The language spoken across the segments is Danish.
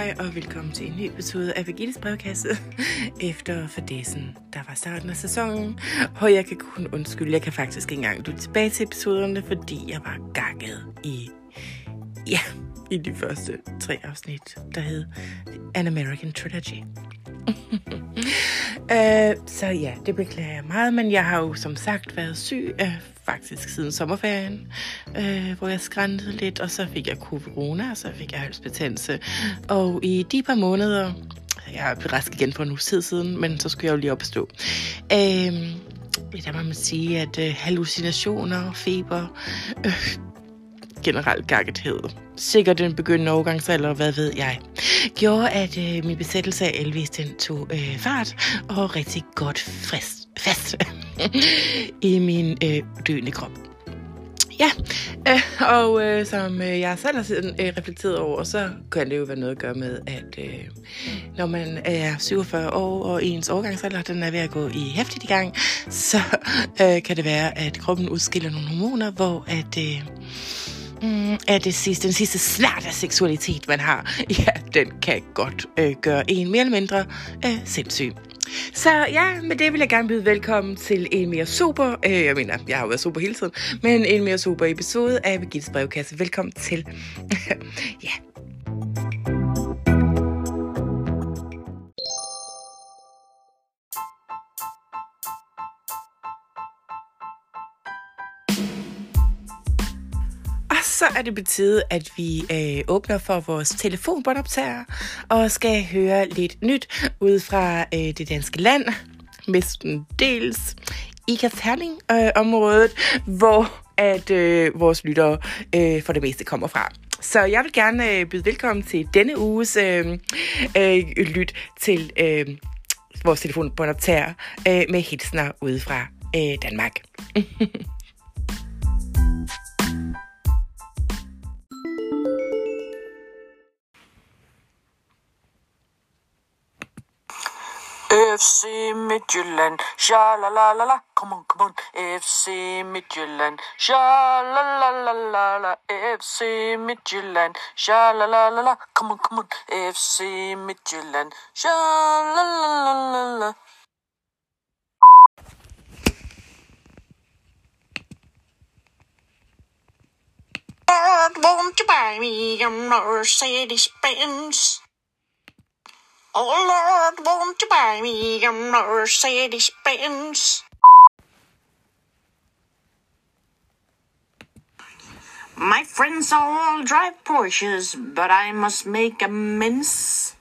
hej og velkommen til en ny episode af Birgittes brevkasse efter fordæsen, der var starten af sæsonen. Og jeg kan kun undskylde, jeg kan faktisk ikke engang lytte tilbage til episoderne, fordi jeg var gakket i, ja, i de første tre afsnit, der hed An American Trilogy. uh, så ja, det beklager jeg meget, men jeg har jo som sagt været syg, uh, faktisk siden sommerferien, øh, hvor jeg skræntede lidt, og så fik jeg corona, og så fik jeg halsbetændelse. Og i de par måneder, jeg er rask igen for en uge tid siden, men så skulle jeg jo lige opstå. Øh, der må man sige, at øh, hallucinationer, feber, øh, generelt gakkethed, sikkert den begyndende overgangsalder, hvad ved jeg, gjorde, at øh, min besættelse af Elvis, den tog øh, fart og rigtig godt frist fast i min øh, døende krop. Ja, øh, og øh, som øh, jeg selv har øh, reflekteret over, så kan det jo være noget at gøre med, at øh, når man er 47 år, og ens overgangsalder den er ved at gå i hæftigt i gang, så øh, kan det være, at kroppen udskiller nogle hormoner, hvor at... Øh, mm, er det sidste, den sidste snart af seksualitet, man har, ja, den kan godt øh, gøre en mere eller mindre øh, sindssyg. Så ja, med det vil jeg gerne byde velkommen til en mere super, øh, jeg mener, jeg har jo været super hele tiden, men en mere super episode af Birgittes brevkasse. Velkommen til. ja. Så er det betydet, at vi øh, åbner for vores telefonbåndoptager og skal høre lidt nyt ud fra øh, det danske land, mestendels i Kasterning-området, øh, hvor at øh, vores lyttere øh, for det meste kommer fra. Så jeg vil gerne øh, byde velkommen til denne uges øh, øh, lyt til øh, vores telefonbåndoptager øh, med hilsner ude fra øh, Danmark. FC Midtjylland, sha la la la la, come on, come on, FC Midtjylland, sha la la la la la, FC Midtjylland, sha la la la la, come on, come on, FC Midtjylland, sha la la la la la. Lord, won't you buy me a Mercedes Benz? Oh Lord, won't you buy me a Mercedes Benz? My friends all drive Porsches, but I must make amends.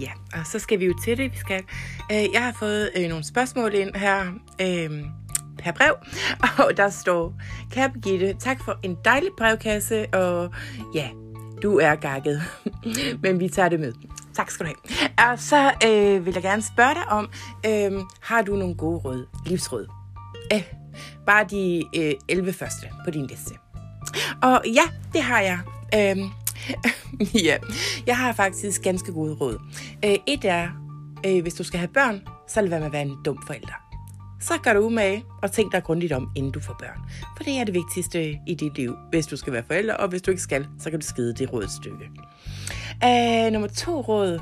Ja, og så skal vi jo til det. Vi skal, øh, jeg har fået øh, nogle spørgsmål ind her øh, per brev, og der står, Kære Birgitte, tak for en dejlig brevkasse, og ja, du er gakket, men vi tager det med. Tak skal du have. Og så øh, vil jeg gerne spørge dig om, øh, har du nogle gode råd, livsråd? Øh, bare de øh, 11 første på din liste. Og ja, det har jeg. Øh, ja, jeg har faktisk ganske gode råd. Øh, et er, øh, hvis du skal have børn, så lad være med at være en dum forælder. Så gør du umage og tænk dig grundigt om, inden du får børn. For det er det vigtigste øh, i dit liv, hvis du skal være forælder, og hvis du ikke skal, så kan du skide det råd stykke. Øh, nummer to råd.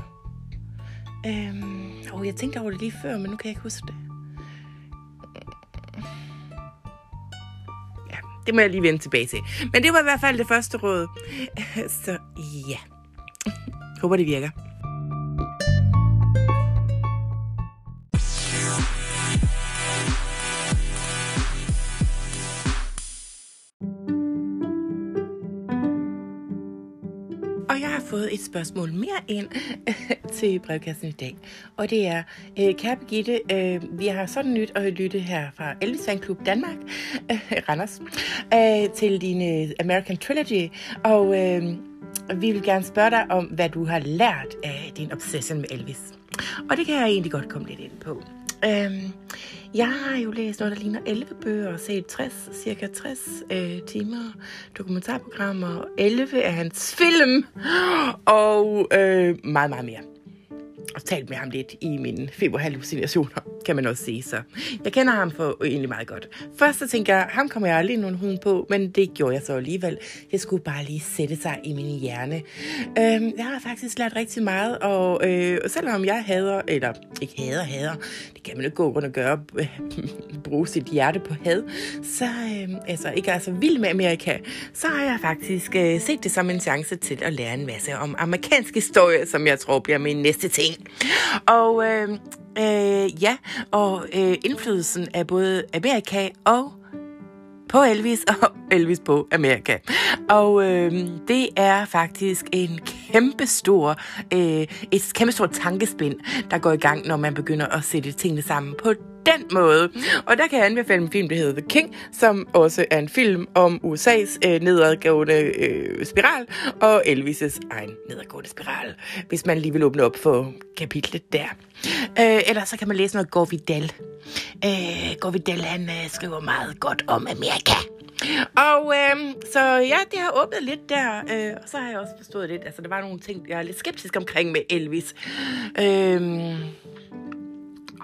Øh, oh, jeg tænkte over det lige før, men nu kan jeg ikke huske det. Det må jeg lige vende tilbage til. Men det var i hvert fald det første råd. Så ja. Håber, det virker. Spørgsmål mere ind til brevkassen i dag. Og det er, øh, kære Birgitte, øh, vi har sådan nyt at lytte her fra Elvis Fan Club Danmark, øh, Randers, øh, til din øh, American Trilogy. Og øh, vi vil gerne spørge dig om, hvad du har lært af din obsession med Elvis. Og det kan jeg egentlig godt komme lidt ind på. Øhm, jeg har jo læst noget, der ligner 11 bøger og set 60, cirka 60 øh, timer dokumentarprogrammer. 11 af hans film og øh, meget, meget mere. og talt med ham lidt i mine feberhallucinationer, kan man også sige. Så jeg kender ham for egentlig meget godt. Først så tænker jeg, ham kommer jeg aldrig nogen hund på, men det gjorde jeg så alligevel. Det skulle bare lige sætte sig i min hjerne. Øhm, jeg har faktisk lært rigtig meget, og øh, selvom jeg hader, eller ikke hader, hader, det kan man ikke gå rundt og gøre, øh, bruge sit hjerte på had, så øh, altså ikke er så vild med Amerika, så har jeg faktisk øh, set det som en chance til at lære en masse om amerikansk historie, som jeg tror bliver min næste ting. Og øh, øh, ja, og øh, indflydelsen af både Amerika og på Elvis og Elvis på Amerika. Og øh, det er faktisk en kæmpe stor, øh, et kæmpe stort tankespind, der går i gang, når man begynder at sætte tingene sammen på den måde. Og der kan jeg anbefale en film, der hedder The King, som også er en film om USA's øh, nedadgående øh, spiral og Elvis' egen nedadgående spiral, hvis man lige vil åbne op for kapitlet der. Øh, eller så kan man læse noget Gore Vidal. Øh, Gore Vidal, han øh, skriver meget godt om Amerika. Og øh, så ja, det har åbnet lidt der, øh, og så har jeg også forstået lidt, altså der var nogle ting, jeg er lidt skeptisk omkring med Elvis. Øh,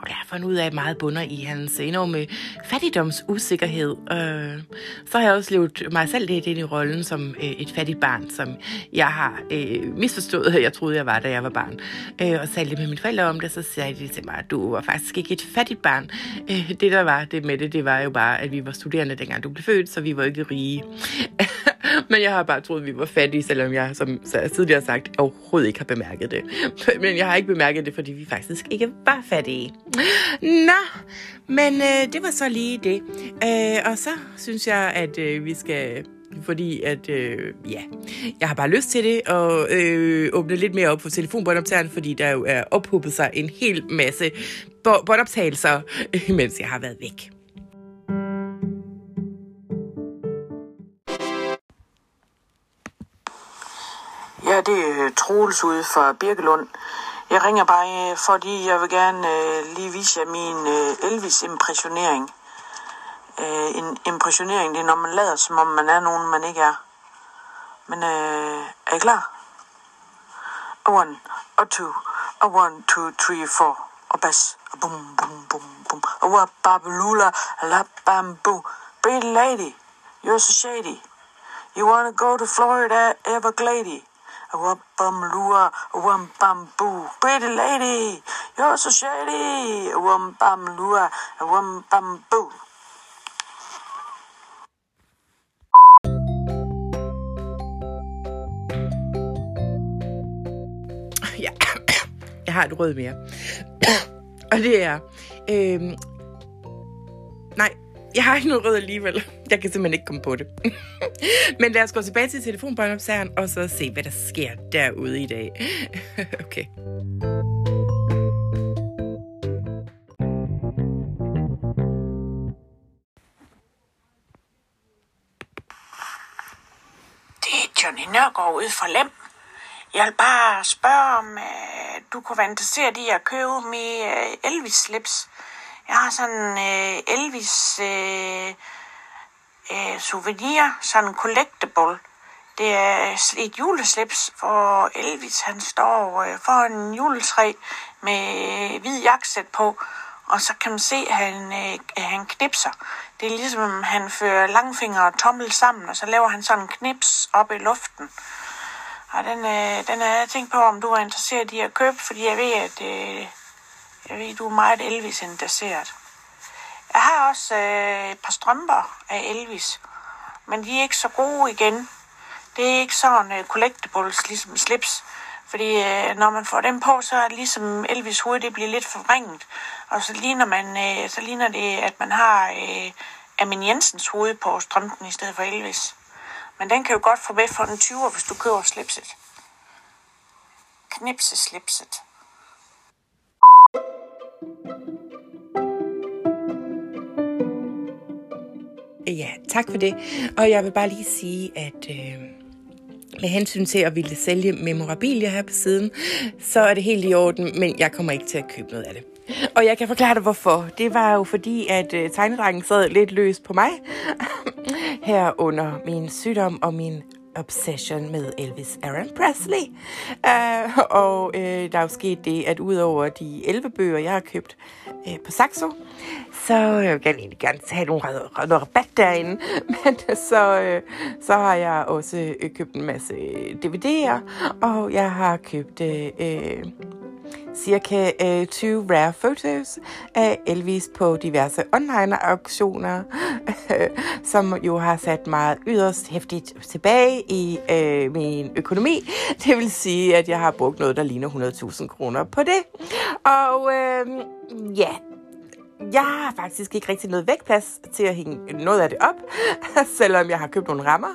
og jeg har fundet ud af, at meget bunder i hans enorme fattigdomsusikkerhed. Øh, så har jeg også levet mig selv lidt ind i rollen som øh, et fattigt barn, som jeg har øh, misforstået, jeg troede, jeg var, da jeg var barn. Øh, og sagde med mine forældre om det, så sagde de til mig, at du var faktisk ikke et fattigt barn. Øh, det, der var det med det, det var jo bare, at vi var studerende, dengang du blev født, så vi var ikke rige. Men jeg har bare troet, at vi var fattige, selvom jeg, som jeg tidligere har sagt, overhovedet ikke har bemærket det. Men jeg har ikke bemærket det, fordi vi faktisk ikke var fattige. Nå, men øh, det var så lige det. Øh, og så synes jeg, at øh, vi skal fordi at, øh, ja, jeg har bare lyst til det, og øh, åbne lidt mere op for telefonbåndoptageren, fordi der jo er ophobet sig en hel masse båndoptagelser, mens jeg har været væk. Her det er Troels ude fra Birkelund. Jeg ringer bare, øh, fordi jeg vil gerne øh, lige vise jer min øh, Elvis-impressionering. Øh, en impressionering, det er, når man lader, som om man er nogen, man ikke er. Men øh, er I klar? A one, a two, a one, two, three, four. Og bas. Og bum, bum, bum, bum. Og wababalula, la bamboo. Pretty lady, you're so shady. You wanna go to Florida, Everglades? A wump bum lua, bum boo. Pretty lady, you're so shady. A wump bum lua, bum boo. Ja, jeg har et rød mere. Og det er... Øh, nej, jeg har ikke noget rød alligevel. Jeg kan simpelthen ikke komme på det. Men lad os gå tilbage til telefonbåndopsageren, og så se, hvad der sker derude i dag. okay. Det er Johnny Nørgaard ude fra Lem. Jeg vil bare spørge, om øh, du kunne være interesseret i at købe med øh, Elvis-slips. Jeg har sådan øh, Elvis øh, øh, souvenir, sådan en collectible. Det er øh, et juleslips, hvor Elvis han står øh, foran en juletræ med øh, hvid jakkesæt på. Og så kan man se, at han, øh, han knipser. Det er ligesom, om han fører langfinger og tommel sammen, og så laver han sådan en knips op i luften. Og den, øh, den er jeg tænkt på, om du er interesseret i at købe, fordi jeg ved, at øh, jeg ved, du er meget Elvis interesseret. Jeg har også øh, et par strømper af Elvis, men de er ikke så gode igen. Det er ikke sådan øh, collectibles, ligesom slips. Fordi øh, når man får dem på, så er det ligesom Elvis hoved, det bliver lidt forvrænget. Og så ligner, man, øh, så ligner det, at man har øh, Amin Jensens hoved på strømpen i stedet for Elvis. Men den kan du godt få med for den 20'er, hvis du køber slipset. Knipse slipset. Ja, tak for det. Og jeg vil bare lige sige, at øh, med hensyn til at ville sælge memorabilia her på siden, så er det helt i orden, men jeg kommer ikke til at købe noget af det. Og jeg kan forklare dig, hvorfor. Det var jo fordi, at øh, tegnedrengen sad lidt løs på mig her under min sygdom og min obsession med Elvis Aaron Presley. Uh, og uh, der er jo sket det, at udover de 11 bøger, jeg har købt uh, på Saxo, så øh, jeg vil gerne, egentlig gerne have nogle, noget rabat derinde. Men øh, så, uh, så har jeg også uh, købt en masse DVD'er, og jeg har købt... Uh, cirka øh, 20 rare photos af Elvis på diverse online-auktioner, som jo har sat mig yderst hæftigt tilbage i øh, min økonomi. Det vil sige, at jeg har brugt noget, der ligner 100.000 kroner på det. Og øh, ja, jeg har faktisk ikke rigtig noget vægtplads til at hænge noget af det op, selvom jeg har købt nogle rammer.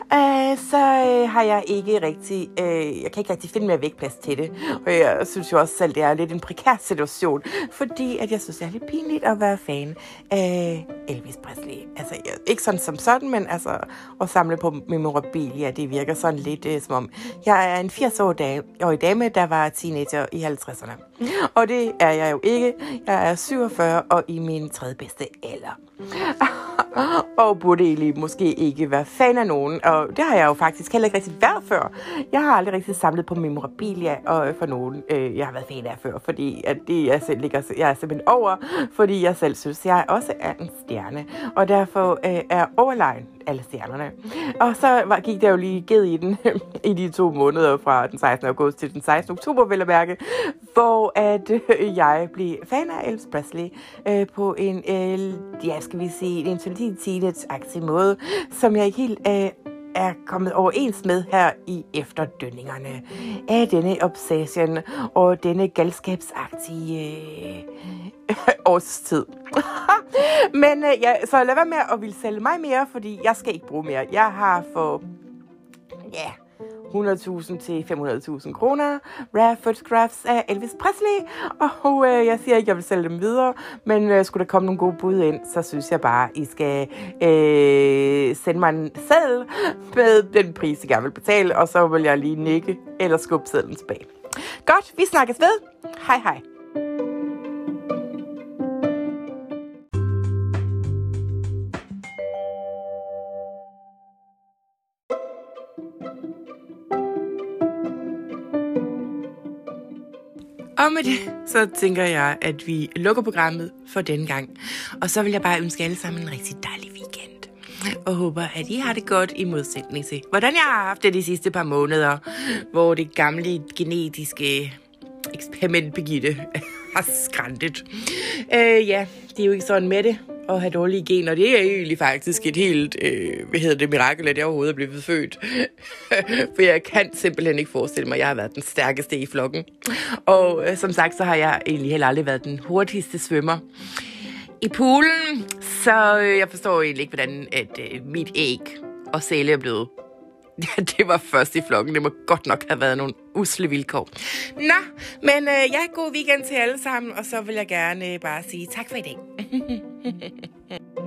Uh, så uh, har jeg ikke rigtig, uh, jeg kan ikke rigtig finde mere vægtplads til det. Og jeg synes jo også selv, det er lidt en prekær situation, fordi at jeg synes, det er lidt pinligt at være fan af Elvis Presley. Altså, jeg, ikke sådan som sådan, men altså at samle på memorabilia, det virker sådan lidt som om, jeg er en 80-årig dame, der var teenager i 50'erne. Og det er jeg jo ikke. Jeg er 47 og i min tredje bedste alder. og burde egentlig måske ikke være fan af nogen. Og det har jeg jo faktisk heller ikke rigtig været før. Jeg har aldrig rigtig samlet på memorabilia og for nogen, øh, jeg har været fan af før. Fordi at det, jeg, selv ligger, jeg er simpelthen over, fordi jeg selv synes, jeg også er en stjerne. Og derfor øh, er overlegen alle stjernerne. Og så var, gik der jo lige ged i den i de to måneder fra den 16. august til den 16. oktober, vil jeg mærke, hvor at øh, jeg blev fan af Elvis Presley øh, på en, øh, ja, skal vi sige, en intelligent måde, som jeg ikke helt øh, er kommet overens med her i efterdønningerne af denne obsession og denne galskabsagtige øh, årstid. Men øh, ja, så lad være med at ville sælge mig mere, fordi jeg skal ikke bruge mere. Jeg har for ja, 100.000 til 500.000 kroner. Rare photographs af Elvis Presley. Og øh, jeg siger ikke, at jeg vil sælge dem videre, men øh, skulle der komme nogle gode bud ind, så synes jeg bare, I skal øh, sende mig en seddel med den pris, I gerne vil betale, og så vil jeg lige nikke eller skubbe sedlen tilbage. Godt, vi snakkes ved. Hej hej. Og med det, så tænker jeg, at vi lukker programmet for denne gang. Og så vil jeg bare ønske alle sammen en rigtig dejlig weekend. Og håber, at I har det godt i modsætning til, hvordan jeg har haft det de sidste par måneder, hvor det gamle genetiske eksperiment Birgitte har skræntet. Øh, ja, det er jo ikke sådan med det at have dårlige gener. Det er egentlig faktisk et helt, øh, hvad hedder det, mirakel, at jeg overhovedet er blevet født. For jeg kan simpelthen ikke forestille mig, at jeg har været den stærkeste i flokken. Og øh, som sagt, så har jeg egentlig heller aldrig været den hurtigste svømmer i poolen. Så øh, jeg forstår egentlig ikke, hvordan at, øh, mit æg og sæle er blevet Ja, det var først i flokken. Det må godt nok have været nogle usle vilkår. Nå, men øh, ja, god weekend til alle sammen, og så vil jeg gerne øh, bare sige tak for i dag.